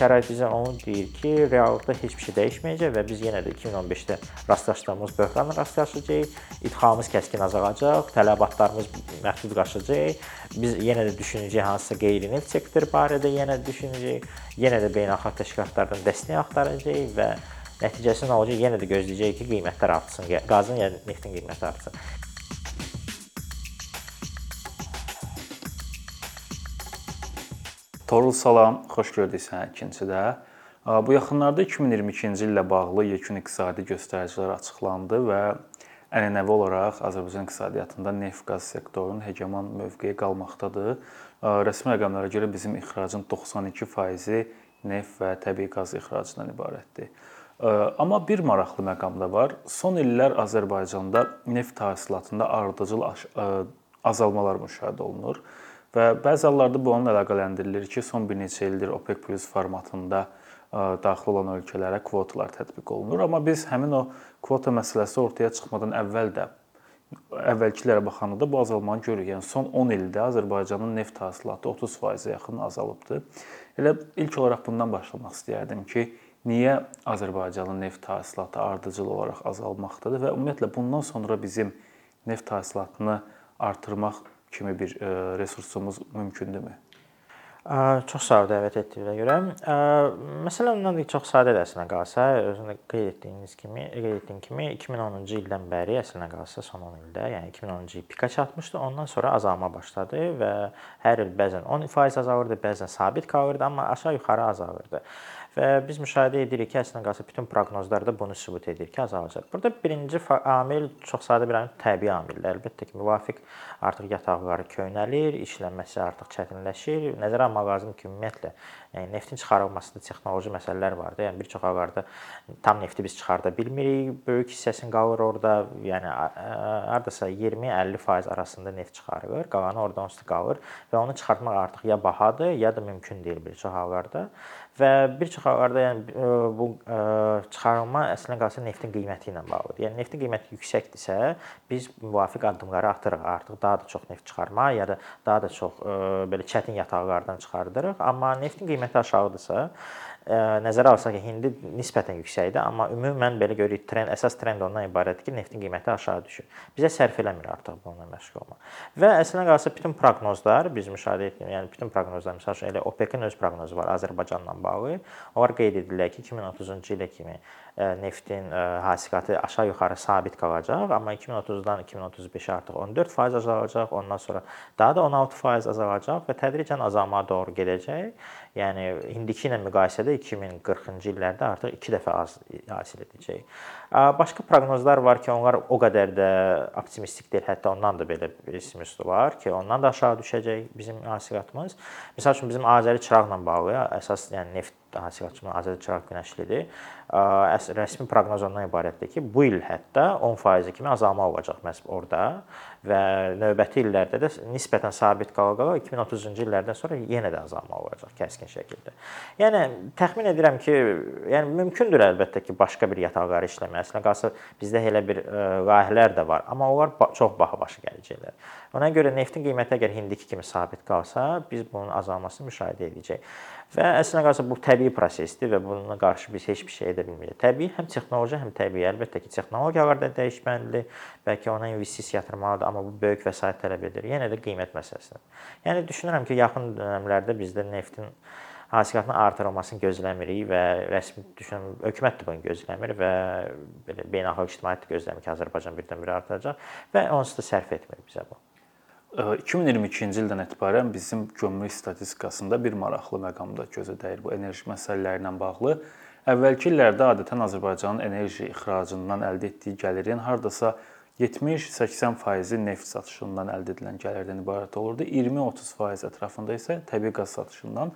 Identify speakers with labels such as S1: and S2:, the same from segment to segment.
S1: şərait bizə onu deyir ki, reallıqda heç bir şey dəyişməyəcək və biz yenə də 2015-də rastlaşdığımız böhranla rastlaşacağıq. İdxalımız kəskin azalacaq, tələbatlarımız məhdudlaşacaq. Biz yenə də düşünəcəyik hansısa qeyri-neft sektoru barədə yenə düşünəcəyik. Yenə də beynəlxalq təşkilatlardan dəstək axtaracağıq və nəticəsi nə olacaq? Yenə də gözləyəcəyik ki, qiymətlər artsın, qazın ya neftin qiyməti artsın.
S2: Torul salam, xoş gördük səni ikincidə. Bu yaxınlarda 2022-ci illə bağlı yekun iqtisadi göstəricilər açıqlandı və ənənəvi olaraq Azərbaycan iqtisadiyyatında neft-qaz sektorunun hegemon mövqeyi qalmaqdadır. Rəsmi rəqəmlərə görə bizim ixracın 92%-i neft və təbii qaz ixracından ibarətdir. Amma bir maraqlı məqam da var. Son illər Azərbaycanda neft hasilatında ardıcıl azalmalar müşahidə olunur. Və bəzi hallarda bu onunla əlaqələndirilir ki, son bir neçə ildir OPEC Plus formatında daxil olan ölkələrə kvotalar tətbiq olunur, amma biz həmin o kvota məsələsi ortaya çıxmadan əvvəl də əvvəlkilərə baxanda bu azalmanı görürük. Yəni son 10 ildə Azərbaycanın neft hasilatı 30%-ə yaxın azalıbdı. Elə ilk olaraq bundan başlamaq istəyərdim ki, niyə Azərbaycanın neft hasilatı ardıcıl olaraq azalmaqdadır və ümumiyyətlə bundan sonra bizim neft hasilatını artırmaq kimi bir e, resursumuz mümkündürmü?
S1: Çox sağ ol dəvət etdiyinizə görə. Məsələn, ondan çox sadə dərslə qalsa, özünüz qeyd etdiyiniz kimi, qeyd etdiyim kimi 2010-cu ildən bəri əslində qalsa son 10 ildə, yəni 2010-cu il pika çatmışdı, ondan sonra azalma başladı və hər il bəzən 10% azalırdı, bəzən sabit qalırdı, amma aşağı-yuxarı azalırdı. Və biz müşahidə edirik ki, əslində qalsa bütün proqnozlar da bunu sübut edir ki, azalacaq. Burada birinci amil çox sadə bir amil təbii amildir. Əlbəttə ki, müvafiq artıq yataqları köhnəlir, işlənməsi artıq çətinləşir. Nəzərə almaq lazımdır ki, ümumiyyətlə yəni neftin çıxarılmasında texnoloji məsələlər var da. Yəni bir çox hallarda tam nefti biz çıxarda bilmirik. Böyük hissəsini qalır orada. Yəni hardasa 20-50% arasında neft çıxarılır. Qalanı orada onsuz qalır və onu çıxartmaq artıq ya bahadır, ya da mümkün deyil bir çox hallarda. Və bir çox hallarda yəni e, bu e, çıxarılma əslində qalsa neftin qiyməti ilə bağlıdır. Yəni neftin qiyməti yüksəkdirsə, biz müvafiq addımları atırıq. Artıq daha da çox neft çıxarma ya da daha da çox e, belə çətin yataqlardan çıxardırıq. Amma neftin qiyməti aşağıdırsa, nəzərə alsaq ki, indi nisbətən yüksəkdir, amma ümumən belə görürük, trend əsas trend ondan ibarətdir ki, neftin qiyməti aşağı düşür. Bizə sərf eləmir artıq bununla məşğul olmaq. Və əslində qalsa bütün proqnozlar biz müşahidə etdik, yəni bütün proqnozlar məsəl üçün elə OPEC-in öz proqnozu var Azərbaycanla bağlı. Onlar qeyd edirlər ki, 2030-cu ilə kimi neftin hasilatı aşağı-yuxarı sabit qalacaq, amma 2030-dan 2035-ə artıq 14% azalacaq, ondan sonra daha da 16% azalacaq və tədricən azalmaya doğru gedəcək. Yəni indiki ilə müqayisədə 2040-cı illərdə artıq 2 dəfə az hasil edəcək. Başqa proqnozlar var ki, onlar o qədər də optimistik deyil, hətta ondan da belə pessimist var ki, ondan da aşağı düşəcək bizim hasilatımız. Məsəl üçün bizim Azəri çıraqla bağlı əsas yəni neft hasilatçımız Azəri çıraq günəşlidir. Rəsmi proqnoz ondan ibarətdir ki, bu il hətta 10% kimi azalma olacaq məhz orada və növbəti illərdə də nisbətən sabit qala-qala 2030-cu illərdən sonra yenə də azalma olacaq kəskin şəkildə. Yəni təxmin edirəm ki, yəni mümkündür əlbəttə ki, başqa bir yataqları işləmək. Əslində qalsa bizdə elə bir ə, layihələr də var, amma onlar çox baha başa gələcəklər. Ona görə neftin qiyməti əgər indiki kimi sabit qalsa, biz bunun azalmasını müşahidə edəcəyik. Və əslində qalsa bu təbii prosesdir və bununla qarşı biz heç bir şey edə bilmirik. Təbii həm texnoloji, həm təbii. Əlbəttə ki, texnologiyalar da dəyişməlidir. Bəlkə ona investisiya yatırmalıdır, amma bu böyük vəsait tələb edir. Yenə də qiymət məsələsidir. Yəni düşünürəm ki, yaxın dövrlərdə bizdə neftin hasilatının artırılmasını gözləmirik və rəsmi düşünürəm hökumət də bunu gözləmir və belə beynəlxalq ictimaiyyət də gözləmir ki, Azərbaycan birdən-birə artacaq və onsuz da sərf etmir bizə bu.
S2: 2022-ci ildən etibarən bizim gömrük statistikasında bir maraqlı məqamda gözə dəyir bu enerji məsələləri ilə bağlı. Əvvəlki illərdə adətən Azərbaycanın enerji ixracından əldə etdiyi gəlirin hardasa 70-80% neft satışından əldə edilən gəlirdən ibarət olurdu. 20-30% ətrafında isə təbii qaz satışından.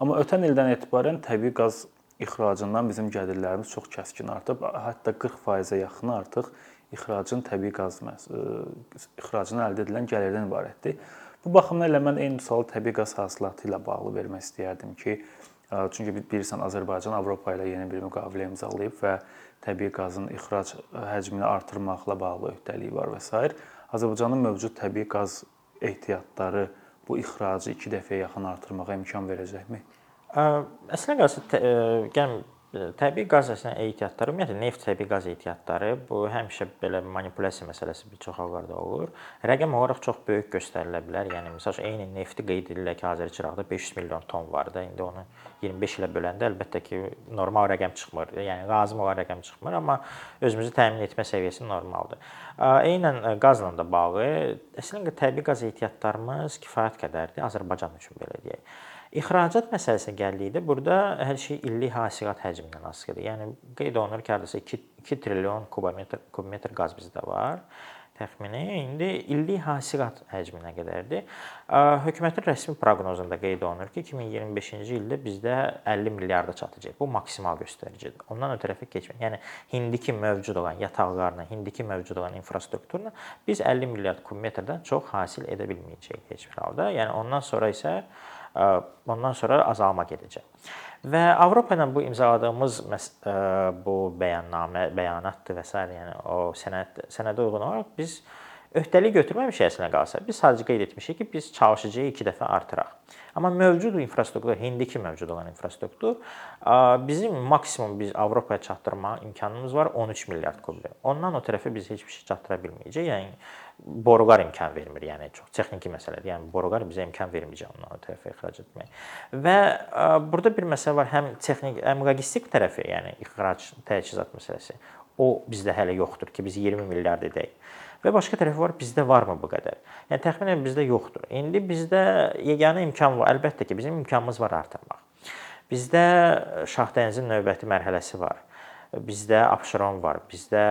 S2: Amma ötən ildən etibarən təbii qaz ixracından bizim gəlirlərimiz çox kəskin artıb. Hətta 40%-ə yaxın artıq ixracın təbii qaz ixracından əldə edilən gəlirdən ibarətdir. Bu baxımdan elə mən eyni sualı təbii qaz hasilatı ilə bağlı vermək istəyərdim ki, çünki bilirsən Azərbaycan Avropa ilə yeni bir müqavilə imzalayıb və təbii qazın ixrac həcmini artırmaqla bağlı öhdəliyi var və s. Azərbaycanın mövcud təbii qaz ehtiyatları bu ixracı 2 dəfəyə yaxın artırmağa imkan verəcəkmi?
S1: Əslində qalsa gəlin təbii qaz əslində ehtiyatları, ümumiyyətlə neft, təbii qaz ehtiyatları bu həmişə belə manipulyasiya məsələsi bir çox hallarda olur. Rəqəm olaraq çox böyük göstərilə bilər. Yəni məsəl eyni nefti qeyd edirlər ki, Azərçıraqda 500 milyon ton var da. İndi onu 25 ilə böləndə əlbəttə ki, normal rəqəm çıxmır. Yəni lazım olan rəqəm çıxmır, amma özümüzü təmin etmə səviyyəsi normaldır. Eynən qazla da bağlı əslində təbii qaz ehtiyatlarımız kifayət qədərdir Azərbaycan üçün belə deyək. İxracat məsələsinə gəldikdə burada hər şey illik hasilat həcmindən asılıdır. Yəni qeyd olunur ki, hardasa 2, 2 trilyon kubmetr kubmetr qaz bizdə var təxmini. İndi illik hasilat həcmi nə qədərdir? Hökumətin rəsmi proqnozunda qeyd olunur ki, 2025-ci ildə bizdə 50 milyarda çatacaq. Bu maksimal göstəricidir. Ondan ötürü keçmək. Yəni indiki mövcud olan yataqlarla, indiki mövcud olan infrastrukturla biz 50 milyard kubmetrdən çox hasil edə bilməyəcəyik heç bir halda. Yəni ondan sonra isə ondan sonra azalma gedəcək. Və Avropa ilə bu imzaladığımız bu bəyannamə, bəyanatdır və s. yəni o sənəd sənədə uyğun olaraq biz öhdəlik götürməmişik əslinə qalsa. Biz sadəcə qeyd etmişik ki, biz çalışacağıq 2 dəfə artıraq. Amma mövcud infrastruktur, indiki mövcud olan infrastruktur bizim maksimum biz Avropaya çatdırma imkanımız var 13 milyard kublik. Ondan o tərəfə biz heç bir şey çatdıra bilməyəcəyik. Yəni borular imkan vermir. Yəni çox texniki məsələdir. Yəni borular bizə imkan verməyəcək ondan o tərəfə ixrac etmək. Və burada bir məsələ var, həm texnik, həm logistik tərəfi, yəni ixrac təchizat məsələsi. O bizdə hələ yoxdur ki, biz 20 milyard edək. Və başqa tərəfi var, bizdə varmı bu qədər? Yəni təxminən bizdə yoxdur. İndi bizdə yeganə imkan var. Əlbəttə ki, bizim imkanımız var artırmaq. Bizdə Şahdənizin növbəti mərhələsi var. Bizdə Abşeron var, bizdə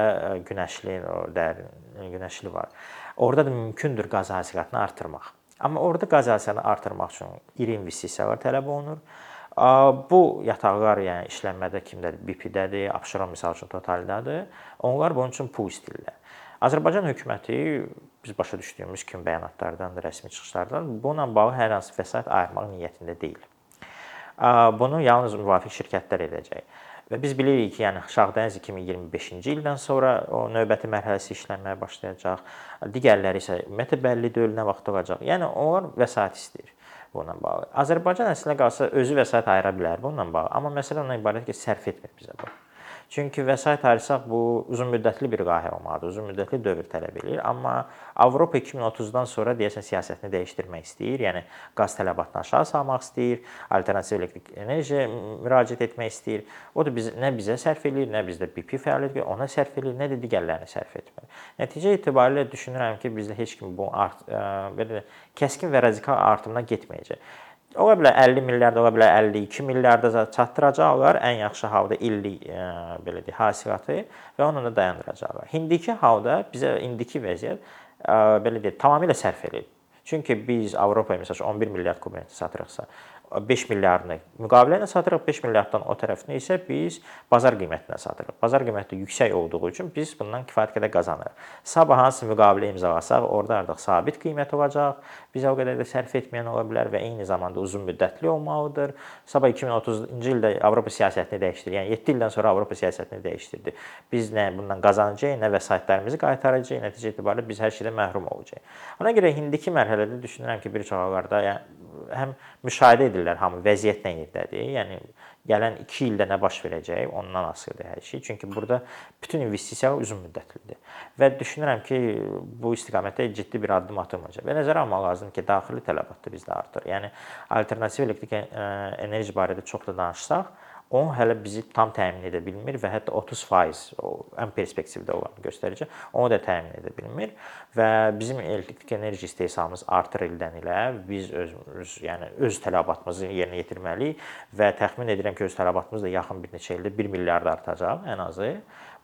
S1: günəşli, dərin günəşli var. Orada da mümkündür qaz hasilatını artırmaq. Amma orada qaz hasilatını artırmaq üçün iri investisiyalar tələb olunur. Bu yataqlar yəni işlənmədə kimdədir? BP-dədir, Abşeron məsəl üçün Totaldadır. Onlar bunun üçün pul istəyirlər. Azərbaycan hökuməti biz başa düşdüyümüz kimi bəyanatlardan da, rəsmi çıxışlardan bununla bağlı hər hansı vəsait ayırmaq niyyətində deyil. Bunu yalnız müvafiq şirkətlər edəcək. Və biz bilirik ki, yəni Şahdəniz 2025-ci ildən sonra o növbəti mərhələsi işlənməyə başlayacaq. Digərləri isə ümumiyyətlə bəlli deyil nə vaxt olacaq. Yəni onlar vəsait istəyir bununla bağlı. Azərbaycan əslinə qalsa özü vəsait ayıra bilər bununla bağlı, amma məsələ ondan ibarətdir ki, sərf etmir bizə bu. Çünki vəsait ayırsaq bu uzunmüddətli bir layihə olmalıdır, uzunmüddətli dövr tələb eləyir. Amma Avropa 2030-dan sonra deyəsən siyasətini dəyişdirmək istəyir. Yəni qaz tələbatını aşağı salmaq istəyir, alternativ elektrik enerjiyə müraciət etmək istəyir. O da biz nə bizə sərf eləyir, nə bizdə BP fəaliyyət görə ona sərf eləyir, nə də digərlərinə sərf etmir. Nəticə itibarilə düşünürəm ki, bizdə heç kim bu art belə kəskin və radikal artımdan getməyəcək. Ola bilər 50 milyard, ola bilər 52 milyarda çatdıracaqlar ən yaxşı halda illik e, belə deyək, hasilatı və onu da dayandıracaqlar. İndiki halda bizə indiki vəziyyət e, belə deyək, tamamilə sərf edilir. Çünki biz Avropaya məsələn 11 milyard kubmetr satırıqsa, 5 milyardını müqavilə ilə satırıq, 5 milyarddan o tərəfini isə biz bazar qiymətinə satırıq. Bazar qiyməti yüksək olduğu üçün biz bundan kifayət qədər qazanırıq. Sabah hansı müqavilə imzalasaq, orada artıq sabit qiymət olacaq. Bizə o qədər də sərf etməyən ola bilər və eyni zamanda uzun müddətli olmalıdır. Sabah 2030-cu ildə Avropa siyasətini dəyişdirdi. Yəni 7 ildən sonra Avropa siyasətini dəyişdirdi. Biz nə bundan qazanacağıq, nə vəsaitlərimizi qaytaracağıq. Nəticə itibarilə biz hər şeydən məhrum olacağıq. Ona görə indiki mərhələdə düşünürəm ki, bir çox hallarda yəni həm müşahidə edirlər hamı vəziyyət nə yerdədir. Yəni gələn 2 ildə nə baş verəcək, ondan asılıdır hər şey. Çünki burada bütün investisiyalar uzun müddətlidir. Və düşünürəm ki, bu istiqamətdə ciddi bir addım atılmayacaq. Və nəzərə almaq lazımdır ki, daxili tələbat da bizdə artır. Yəni alternativ elektrik enerji barədə çox da danışsaq, o hələ bizi tam təmin edə bilmir və hətta 30% o ən perspektivdə olanı göstərici, onu da təmin edə bilmir və bizim elektrik enerji istehsalımız artır ildən ilə. Biz öz, öz yəni öz tələbatımızı yerinə yetirməliyik və təxmin edirəm ki, öz tələbatımız da yaxın bir neçə ildə 1 milyard artacaq ən azı.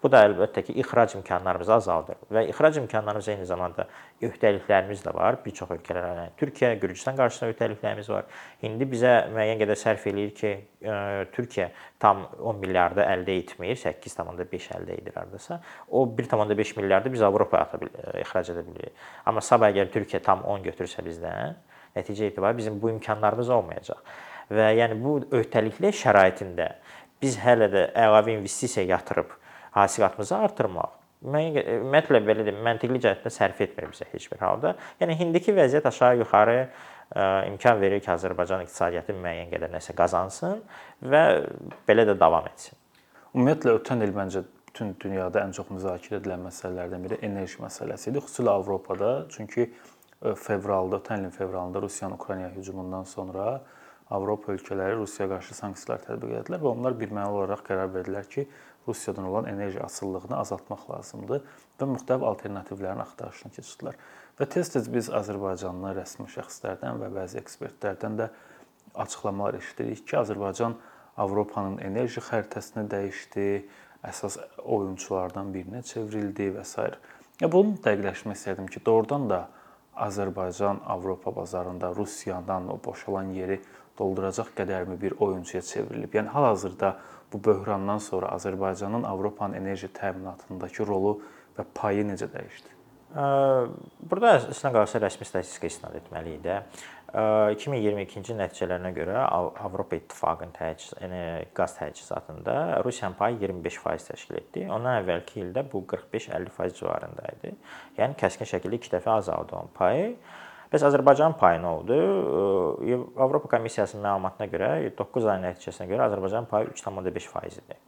S1: Bu da əlbəttə ki, ixrac imkanlarımızı azaldır və ixrac imkanlarımız eyni zamanda öhdəliklərimiz də var. Bir çox ölkələrə, yəni Türkiyə, Gürcüstan qarşısında öhdəliklərimiz var. İndi bizə müəyyən qədər sərf eləyir ki, ə, Türkiyə tam 10 milyardı əldə etmir, 8.5 əldə edir hardasa. O 1.5 milyardı biz Avropaya ata bil ixrac edə bilirik. Amma sabah əgər Türkiyə tam 10 götürsə bizdən, nəticə etibarilə bizim bu imkanlarımız olmayacaq. Və yəni bu öhdəlikli şəraitində biz hələ də əlavə investisiya yatırıb hasilatımızı artırmaq ümumiyyətlə belə deyim, məntiqli cəhətdən sərf etmir bizə heç bir halda. Yəni indiki vəziyyət aşağı-yuxarı imkan verir ki, Azərbaycan iqtisadiyyatı müəyyən qədər nəsə qazansın və belə də davam etsin.
S2: Ümumiyyətlə ötən il məncə bütün dünyada ən çox müzakirə edilən məsələlərdən biri enerji məsələsi idi, xüsusilə Avropada. Çünki fevralda, ötən ilin fevralında Rusiyanın Ukraynaya hücumundan sonra Avropa ölkələri Rusiyaya qarşı sanksiyalar tətbiq etdilər və onlar birmənalı olaraq qərar verdilər ki, Rusiyadan olan enerji asılılığını azaltmaq lazımdır və müxtəlif alternativlərin axtarışına keçdilər. Və tez-tez biz Azərbaycanlı rəsmi şəxslərdən və bəzi ekspertlərdən də açıqlamalar eşidirik ki, Azərbaycan Avropanın enerji xəritəsini dəyişdi, əsas oyunçulardan birinə çevrildi və s. Ya bunu dəqiqləşmək istədim ki, doğrudan da Azərbaycan Avropa bazarında Rusiyadan o boşalan yeri dolduracaq qədərmi bir oyunçuya çevrilib. Yəni hal-hazırda bu böhrandan sonra Azərbaycanın Avropanın enerji təminatındakı rolu və payı necə dəyişdi?
S1: Burada əslində qalsa rəsmi statistika istinad etməli idi. 2022-ci nəticələrinə görə Avropa İttifaqının təchiz, yəni qaz təchizatında Rusiyanın payı 25% təşkil etdi. Ondan əvvəlki ildə bu 45-50% civarında idi. Yəni kəskin şəkildə 2 dəfə azaldı onun payı. Bəs Azərbaycanın payı nə oldu? Avropa Komissiyasının məlumatına görə 9 ayın nəticəsinə görə Azərbaycanın payı 3.5% idi.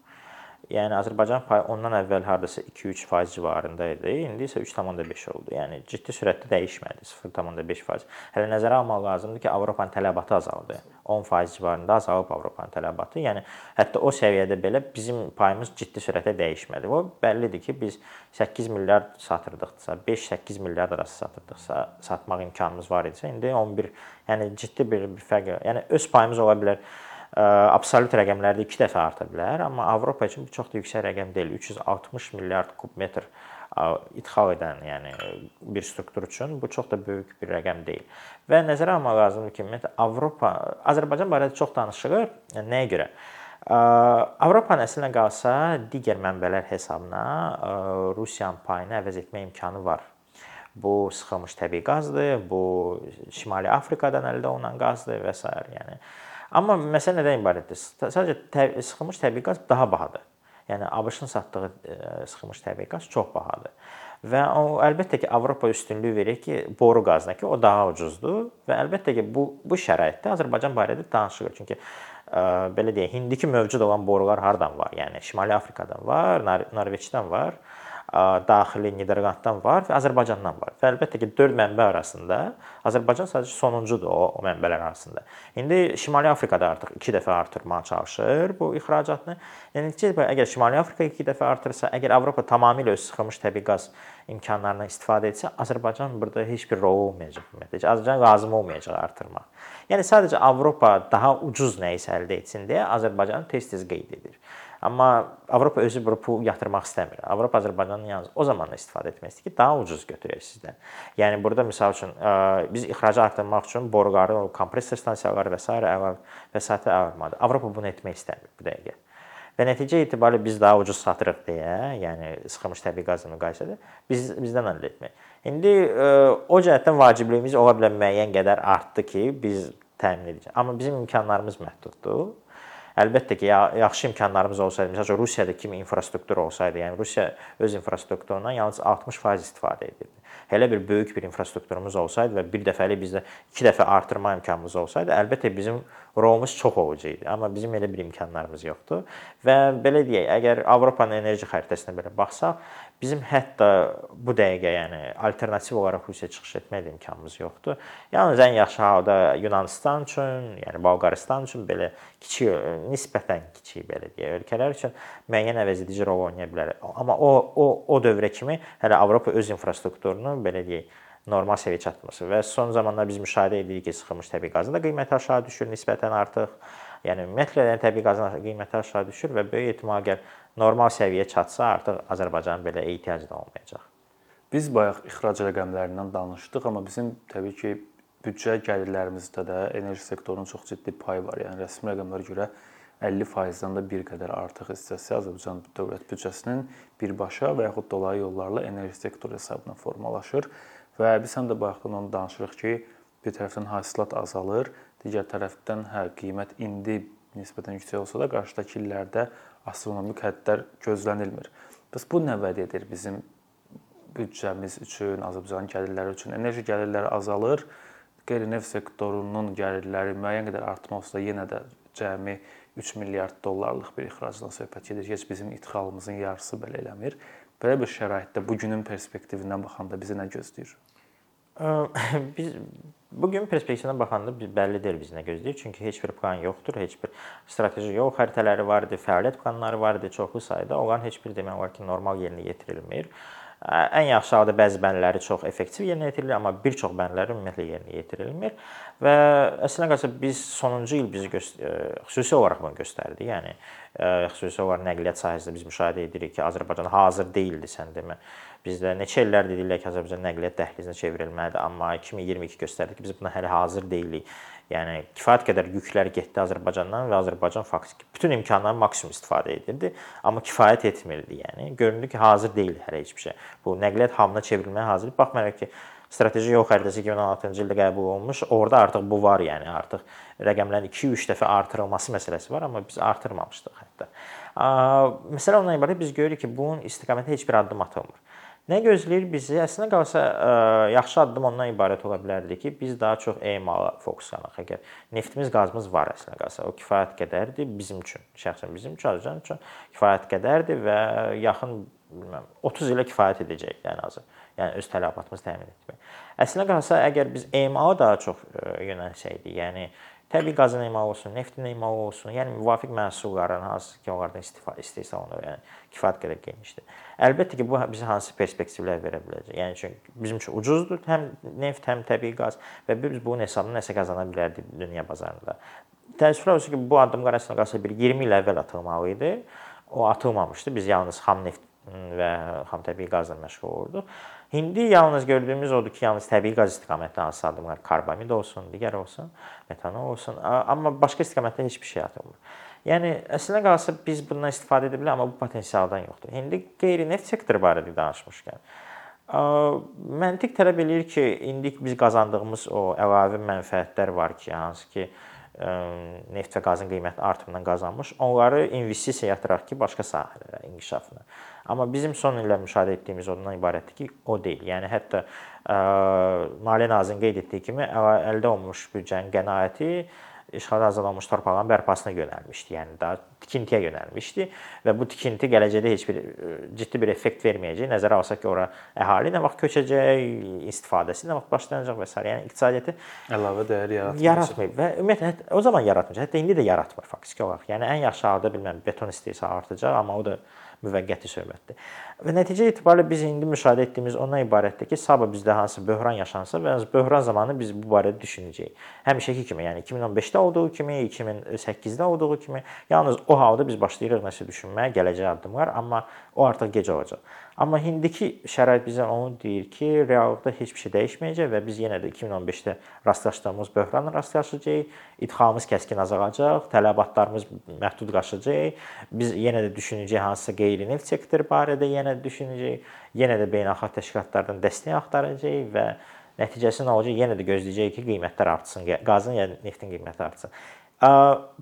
S1: Yəni Azərbaycan payı ondan əvvəl hardasa 2-3% civarında idi. İndi isə 3.5 oldu. Yəni ciddi sürətdə dəyişmədi. 0.5%. Hələ nəzərə almaq lazımdır ki, Avropanın tələbatı azaldı. 10% civarında azalıb Avropanın tələbatı. Yəni hətta o səviyyədə belə bizim payımız ciddi sürətlə dəyişmədi. O bəllidir ki, biz 8 milyard satırdıqsa, 5-8 milyard arası satırdıqsa, satmaq imkanımız var idisə, indi 11, yəni ciddi bir, bir fərq, yəni öz payımız ola bilər absolut rəqəmlərdə 2 dəfə arta bilər, amma Avropa üçün bu çox da yüksək rəqəm deyil. 360 milyard kub metr idxal edən, yəni bir struktur üçün bu çox da böyük bir rəqəm deyil. Və nəzərə almaq lazımdır ki, ümumiyyətlə Avropa Azərbaycan barədə çox danışılır. Yəni nəyə görə? Avropanın əslinə qalsa digər mənbələr hesabına Rusiyanın payını əvəz etmə imkanı var. Bu sıxılmış təbii qazdır, bu Şimali Afrikadan əldə olunan qazdır və s. yəni Amma məsələ nədən ibarətdir? Sadəcə tə sıxılmış təbii qaz daha bahadır. Yəni ABŞ-ın satdığı e, sıxılmış təbii qaz çox bahadır. Və o əlbəttə ki, Avropa üstünlük verir ki, boru qazına ki, o daha ucuzdur və əlbəttə ki, bu bu şəraitdə Azərbaycan barədə danışılır. Çünki ə, e, belə deyək, indiki mövcud olan borular hardan var? Yəni Şimali Afrikadan var, Nor Norveçdən var daxili Niderlanddan var və Azərbaycandan var. Və əlbəttə ki, 4 mənbə arasında Azərbaycan sadəcə sonuncudur o, o mənbələr arasında. İndi Şimali Afrikada artıq 2 dəfə artırmağa çalışır bu ixracatını. Yəni əgər Şimali Afrika 2 dəfə artırsa, əgər Avropa tamamilə öz sıxılmış təbii qaz imkanlarından istifadə etsə, Azərbaycan burada heç bir rol olmayacaq ümumiyyətlə. Azərbaycan lazım olmayacaq artırma. Yəni sadəcə Avropa daha ucuz nə isə əldə etsin deyə Azərbaycanı tez-tez qeyd edir. Amma Avropa özü bu pul yatırmaq istəmir. Avropa Azərbaycandan yalnız o zaman istifadə etmək istəyir ki, daha ucuz götürək sizdən. Yəni burada məsəl üçün biz ixracı artırmaq üçün boruları, kompressor stansiyaları və s. əlavə vəsaitə əlavə Avropa bunu etmək istəmir bu dəqiqə. Və nəticə itibarilə biz daha ucuz satırıq deyə, yəni sıxılmış təbii qazla müqayisədə biz bizdən əldə etmək. İndi o cəhətdən vacibliyimiz ola bilər müəyyən qədər artdı ki, biz təmin edəcəyik. Amma bizim imkanlarımız məhduddur. Əlbəttə ki, yaxşı imkanlarımız olsaydı, məsələn, Rusiyada kimi infrastruktur olsaydı, yəni Rusiya öz infrastrukturundan yalnız 60% istifadə edirdi. Elə bir böyük bir infrastrukturumuz olsaydı və bir dəfəlik bizdə 2 dəfə artırma imkanımız olsaydı, əlbəttə bizim rolumuz çox olucu idi. Amma bizim elə bir imkanlarımız yoxdur. Və belə deyək, əgər Avropanın enerji xəritəsinə belə baxsaq, bizim hətta bu dəqiqə, yəni alternativ olaraq Rusiyaya çıxış etmək də imkanımız yoxdur. Yalnız ən yaxşı halda Yunanistan üçün, yəni Bolqarıstan üçün belə kiçik, nisbətən kiçik belə deyək, ölkələr üçün müəyyən əvəzedici rol oynaya bilər. Amma o o o dövrə kimi hələ Avropa öz infrastrukturunu belə deyək normal səviyyə çatması və son zamanlar biz müşahidə edirik ki, sıxılmış təbii qazın da qiyməti aşağı düşür nisbətən artıq. Yəni ümumiyyətlə yəni, təbii qazın qiyməti aşağı düşür və böyük ehtimal gəl normal səviyyəyə çatsa artıq Azərbaycanın belə ehtiyacı da olmayacaq.
S2: Biz bayaq ixrac rəqəmlərindən danışdıq, amma bizim təbii ki, büdcə gəlirlərimizdə də enerji sektorunun çox ciddi payı var. Yəni rəsmi rəqəmlərə görə 50%-dən də bir qədər artıq hissəsi Azərbaycan dövlət büdcəsinin birbaşa və yaxud dolayı yollarla enerji sektoru hesabına formalaşır. Və biz həm də bayaqdan onu danışırıq ki, bir tərəfdən hasilat azalır, digər tərəfdən hə qiymət indi nisbətən yüksək olsa da qarşıdakı illərdə astronomik həddlər gözlənilmir. Bəs bu nə vəd edir bizim büdcəmiz üçün, Azərbaycanın gəlirləri üçün? Enerji gəlirləri azalır qeyri-neft sektorunun gəlirləri müəyyən qədər artmasa yenə də cəmi 3 milyard dollarlıq bir ixracdan söhbət gedir. Heç bizim idxalımızın yarısı belə eləmir. Belə bir şəraitdə bu günün perspektivindən baxanda bizi nə gözləyir?
S1: biz bu gün perspektivdən baxanda bəlli deyil biz nə gözləyir. Çünki heç bir plan yoxdur, heç bir strateji yol xəritələri var idi, fəaliyyət planları var idi çoxlu sayda. Onların heç biri demək olar ki, normal yerinə yetirilmir. Ən yaxşı halda bəzi bəndləri çox effektiv yerinə yetirilir, amma bir çox bəndləri ümumiyyətlə yerinə yetirilmir. Və əslində qalsa biz sonuncu il bizi xüsusi olaraq bunu göstərdi. Yəni xüsusi olaraq nəqliyyat sahəsində biz müşahidə edirik ki, Azərbaycan hazır deyildi sən demə. Bizdə neçə illərdir deyirlər ki, Azərbaycan nəqliyyat dəhlizinə çevrilməlidir, amma 2022 göstərdi ki, biz buna hələ hazır deyilik. Yəni kifayət qədər yüklər getdi Azərbaycandan və Azərbaycan faktiki bütün imkanlardan maksimum istifadə edirdi, amma kifayət etmirdi. Yəni göründü ki, hazır deyil hələ heç bir şey. Bu nəqliyyat hamına çevrilməyə hazır. Baxmayaraq ki, strateji yol xəritəsi 2016-cı ildə qəbul olunmuş. Orda artıq bu var, yəni artıq rəqəmlərin 2-3 dəfə artırılması məsələsi var, amma biz artırmamışdıq hətta. Məsələ ondan ibarət biz görürük ki, bunun istiqamətində heç bir addım atılmır. Nə gözləyir bizi? Əslində qalsa ə, yaxşı addım ondan ibarət ola bilərdi ki, biz daha çox emala fokuslanaq. Əgər neftimiz, qazımız var əslində qalsa, o kifayət qədərdir bizim üçün, şəxsən bizim üçün, Azərbaycan üçün kifayət qədərdir və yaxın bilməm 30 ilə kifayət edəcək ən azı. Yəni öz tələbatımızı təmin etmək. Əslində qalsa əgər biz emala daha çox yönəlsəydik, yəni təbii qazın emalı olsun, neftin emalı olsun, yəni müvafiq məhsulların hansı ki, onlardan istehsal olunur, yəni kifayət qədər genişdir. Əlbəttə ki, bu bizə hansı perspektivlər verə biləcək? Yəni çünki bizim üçün ucuzdur həm neft, həm təbii qaz və biz bunun hesabına nəsə qazana bilərdik dünya bazarında. Təəssüflər olsun ki, bu addımlar əslində qalsa bir 20 il əvvəl atılmalı idi. O atılmamışdı. Biz yalnız xam neft və xam təbii qazla məşğul olurduq. İndi yalnız gördüyümüz odur ki, yalnız təbii qaz istiqamətində hansı addımlar, karbamid olsun, digər olsun, metanol olsun, amma başqa istiqamətdə heç bir şey atılmır. Yəni əslində qalsa biz bundan istifadə edə bilərik, amma bu potensialdan yoxdur. İndi qeyri-neft sektoru barədə danışmışkən, məntiq tələb eləyir ki, indi biz qazandığımız o əlavə mənfəətlər var ki, hansı ki, neft və qazın qiyməti artımından qazanmış, onları investisiya yatıraq ki, başqa sahələrə inkişafına. Amma bizim son illər müşahidə etdiyimiz ondan ibarətdir ki, o deyil. Yəni hətta ə, Maliyyə Nazirinin qeyd etdiyi kimi əldə olunmuş büdcənin qənaəti işğal azalmış torpağın bərpasına yönəlmişdi. Yəni daha tikintiyə yönəlmişdi və bu tikinti gələcəkdə heç bir ciddi bir effekt verməyəcək. Nəzərə alsaq ki, ora əhali nə vaxt köçəcək, istifadəsi nə vaxt başlanacaq və s. yəni iqtisadiyyatı
S2: əlavə dəyər yaratmayacaq.
S1: Yaratmayıb və ümumiyyətlə o zaman yaratmayacaq. Hətta indi də yaratmır faktiki olaraq. Yəni ən yaxşı halda bilməm beton istehsalı artacaq, amma o da müvəqqəti söhbətdir. Və nəticə etibarilə biz indi müşahidə etdiyimiz ondan ibarətdir ki, sabah bizdə hansı böhran yaşansa və böhran zamanı biz bu barədə düşünəcəyik. Həmişəki kimi, yəni 2015-də olduğu kimi, 2008-də olduğu kimi, yalnız o halda biz başlayırıq nəsə düşünməyə, gələcək addımlar, amma o artıq gec olacaq. Amma indiki şərait bizə onu deyir ki, reallıqda heç bir şey dəyişməyəcək və biz yenə də 2015-də rastlaşdığımız böhranla rastlaşacağıq. İdxalımız kəskin azalacaq, tələbatlarımız məhdud qaçacaq. Biz yenə də düşünəcəyik hansısa qeyri-neft sektoru barədə yenə də düşünəcəyik. Yenə də beynəlxalq təşkilatlardan dəstək axtaracağıq və nəticəsi nə olacaq? Yenə də gözləyəcəyik ki, qiymətlər artsın, qazın ya neftin qiyməti artsın.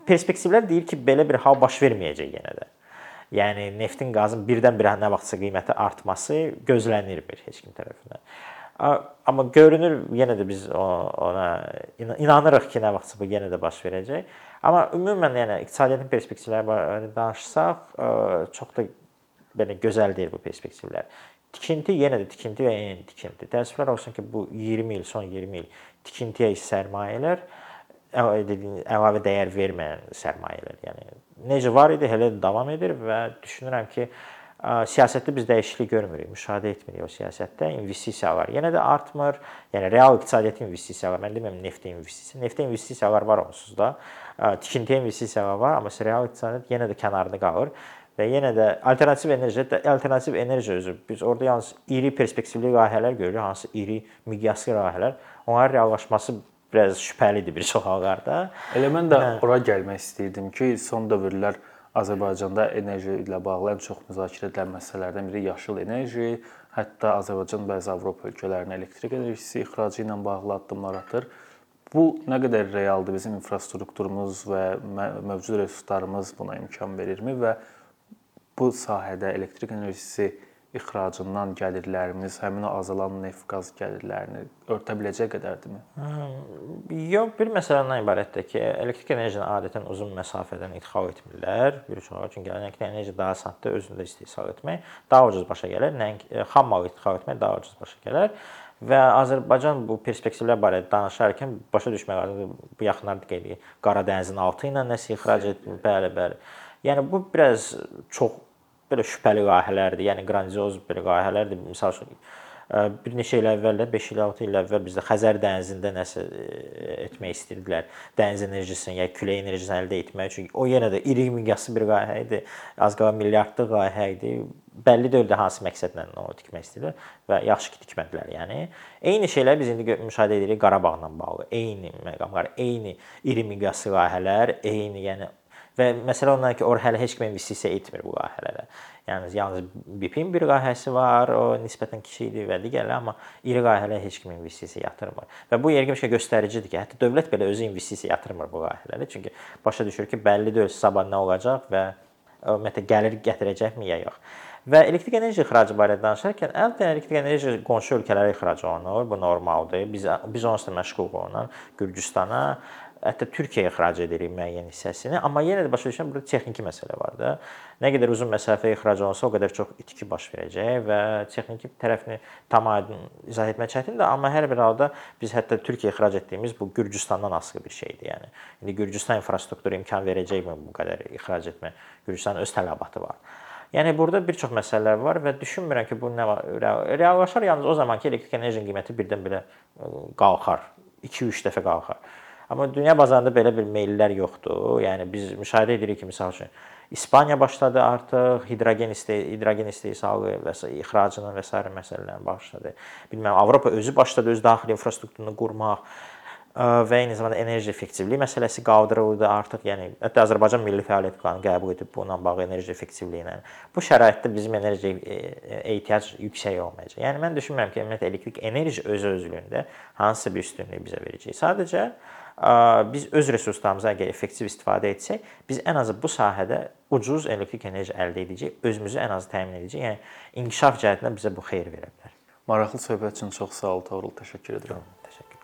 S1: Perspektivlər deyir ki, belə bir hal baş verməyəcək yenə də. Yəni neftin, qazın birdən-birə nə vaxtsa qiyməti artması gözlənilmir heç kim tərəfindən. Amma görünür yenə də biz ona inanırıq ki, nə vaxtsa bu yenə də baş verəcək. Amma ümumən yəni iqtisadiyyatın perspektivləri barədə danışsaq, çox da belə gözəl deyil bu perspektivlər. Tikinti yenə də tikinti və yeni tikinti. Təəssüflər olsun ki, bu 20 il, son 20 il tikintiyə sərmayələr əlavə dəyər verməyən sərmayələr. Yəni necə var idi, elə də davam edir və düşünürəm ki, siyasətdə biz dəyişiklik görmürük, müşahidə etmirik o siyasətdə. İnvestisiyalar yenə də artmır. Yəni real iqtisadiyyata investisiyalar, mən demirəm neftə investisiya. Neftə investisiyalar var onsuz da. Tikintiyə investisiyalar var, amma real iqtisadiyyat yenə də kənarda qalır və yenə də alternativ enerji, alternativ enerji özü biz orada yalnız iri perspektivli layihələr görürük, hansı iri miqyaslı layihələr. Onların reallaşması biraz şübhəlidir bir çox hallarda.
S2: Elə mən də hə. ora gəlmək istəyirdim ki, son dövrlər Azərbaycanda enerji ilə bağlı ən çox müzakirə edilən məsələlərdən biri yaşıl enerji, hətta Azərbaycan bəzi Avropa ölkələrinin elektrik enerjisi ixracı ilə bağlı addımlar atır. Bu nə qədər realdır? Bizim infrastrukturumuz və mövcud resurslarımız buna imkan verirmi və bu sahədə elektrik enerjisi ixracından gəlirlərimiz həmin o azalan neft-qaz gəlirlərini örtə biləcək qədərdirmi?
S1: Yox, bir məsələdən ibarətdir ki, elektrik enerjini adətən uzun məsafədən idxal etmirlər. Bir çox çünki elektrik enerji daha sadə özündə istehsal etmək daha ucuz başa gəlir. Nəinki xam mal idxal etmək daha ucuz başa gəlir. Və Azərbaycan bu perspektivlər barədə danışarkən başa düşmək lazımdır. Bu yaxınlarda qeyd edir. Qara dənizin altı ilə nəsə ixrac etmir. Bəli, bəli. Yəni bu biraz çox belə şübhəli layihələrdir. Yəni qrandioz belə layihələrdir. Məsəl üçün bir neçə il əvvəl də 5 il 6 il əvvəl bizdə Xəzər dənizində nəsə etmək istəyirdilər. Dəniz enerjisini, ya külək enerjisini əldə etmək üçün o yenə də iri miqyaslı bir layihə idi. Az qala milyardlıq layihə idi. Bəlli deyildi hansı məqsədlə onu tikmək istəyirlər və yaxşı ki tikmədilər. Yəni eyni şeylər biz indi müşahidə edirik Qarabağla bağlı. Eyni məqamlar, eyni iri miqyaslı layihələr, eyni yəni Və məsələ ondan ki, or hələ heç kim investisiya etmir bu layihələrə. Yəni yalnız BIP-in bir layihəsi var, o nisbətən kiçikdir və digərləri, amma iri layihələrə heç kim investisiya yatırmır. Və bu yəqin ki, göstəricidir ki, hətta dövlət belə özü investisiya yatırmır bu layihələrə. Çünki başa düşür ki, bəlli deyil sabah nə olacaq və ümumiyyətlə gəlir gətirəcəkmi ya yox. Və elektrik enerji ixracı barədə danışarkən, əlbəttə elektrik enerji qonşu ölkələrə ixrac olunur. Bu normaldır. Biz biz onsuz da məşğul olunan Gürcüstana, hətta Türkiyəyə ixrac edirik müəyyən hissəsini, amma yenə də başa düşürəm burada texniki məsələ var da. Nə qədər uzun məsafə ixrac olunsa, o qədər çox itki baş verəcək və texniki tərəfini tam aydın izah etmək çətindir, amma hər bir halda biz hətta Türkiyə ixrac etdiyimiz bu Gürcüstandan asılı bir şeydir, yəni. İndi Gürcüstan infrastrukturu imkan verəcəkmi bu qədər ixrac etmə? Gürcüstanın öz tələbatı var. Yəni burada bir çox məsələlər var və düşünmürəm ki, bu nə reallaşar yalnız o zaman ki, elektrik enerjinin qiyməti birdən belə qalxar, 2-3 dəfə qalxar. Amma dünya bazarında belə bir meyllər yoxdur. Yəni biz müşahidə edirik ki, məsəl üçün İspaniya başladı artıq hidrogen isteh hidrogen istehsalı və s. ixracının və s. məsələlərini başladı. Bilmirəm, Avropa özü başladı öz daxili infrastrukturunu qurmaq və eyni zamanda enerji effektivliyi məsələsi qaldırıldı artıq. Yəni hətta Azərbaycan Milli Fəaliyyət Planı qəbul edib bununla bağlı enerji effektivliyi ilə. Bu şəraitdə bizim enerji e, e, ehtiyac yüksək olmayacaq. Yəni mən düşünmürəm ki, ümumiyyətlə elektrik enerji öz özlüyündə hansısa bir üstünlük bizə verəcək. Sadəcə biz öz resurslarımızdan əgər effektiv istifadə etsək, biz ən azı bu sahədə ucuz elektrik enerji əldə edəcək, özümüzü ən azı təmin edəcək. Yəni inkişaf cəhətdən bizə bu xeyir verə bilər.
S2: Maraqlı söhbət üçün çox sağ ol Toğrul, təşəkkür edirəm.
S1: Təşəkkür.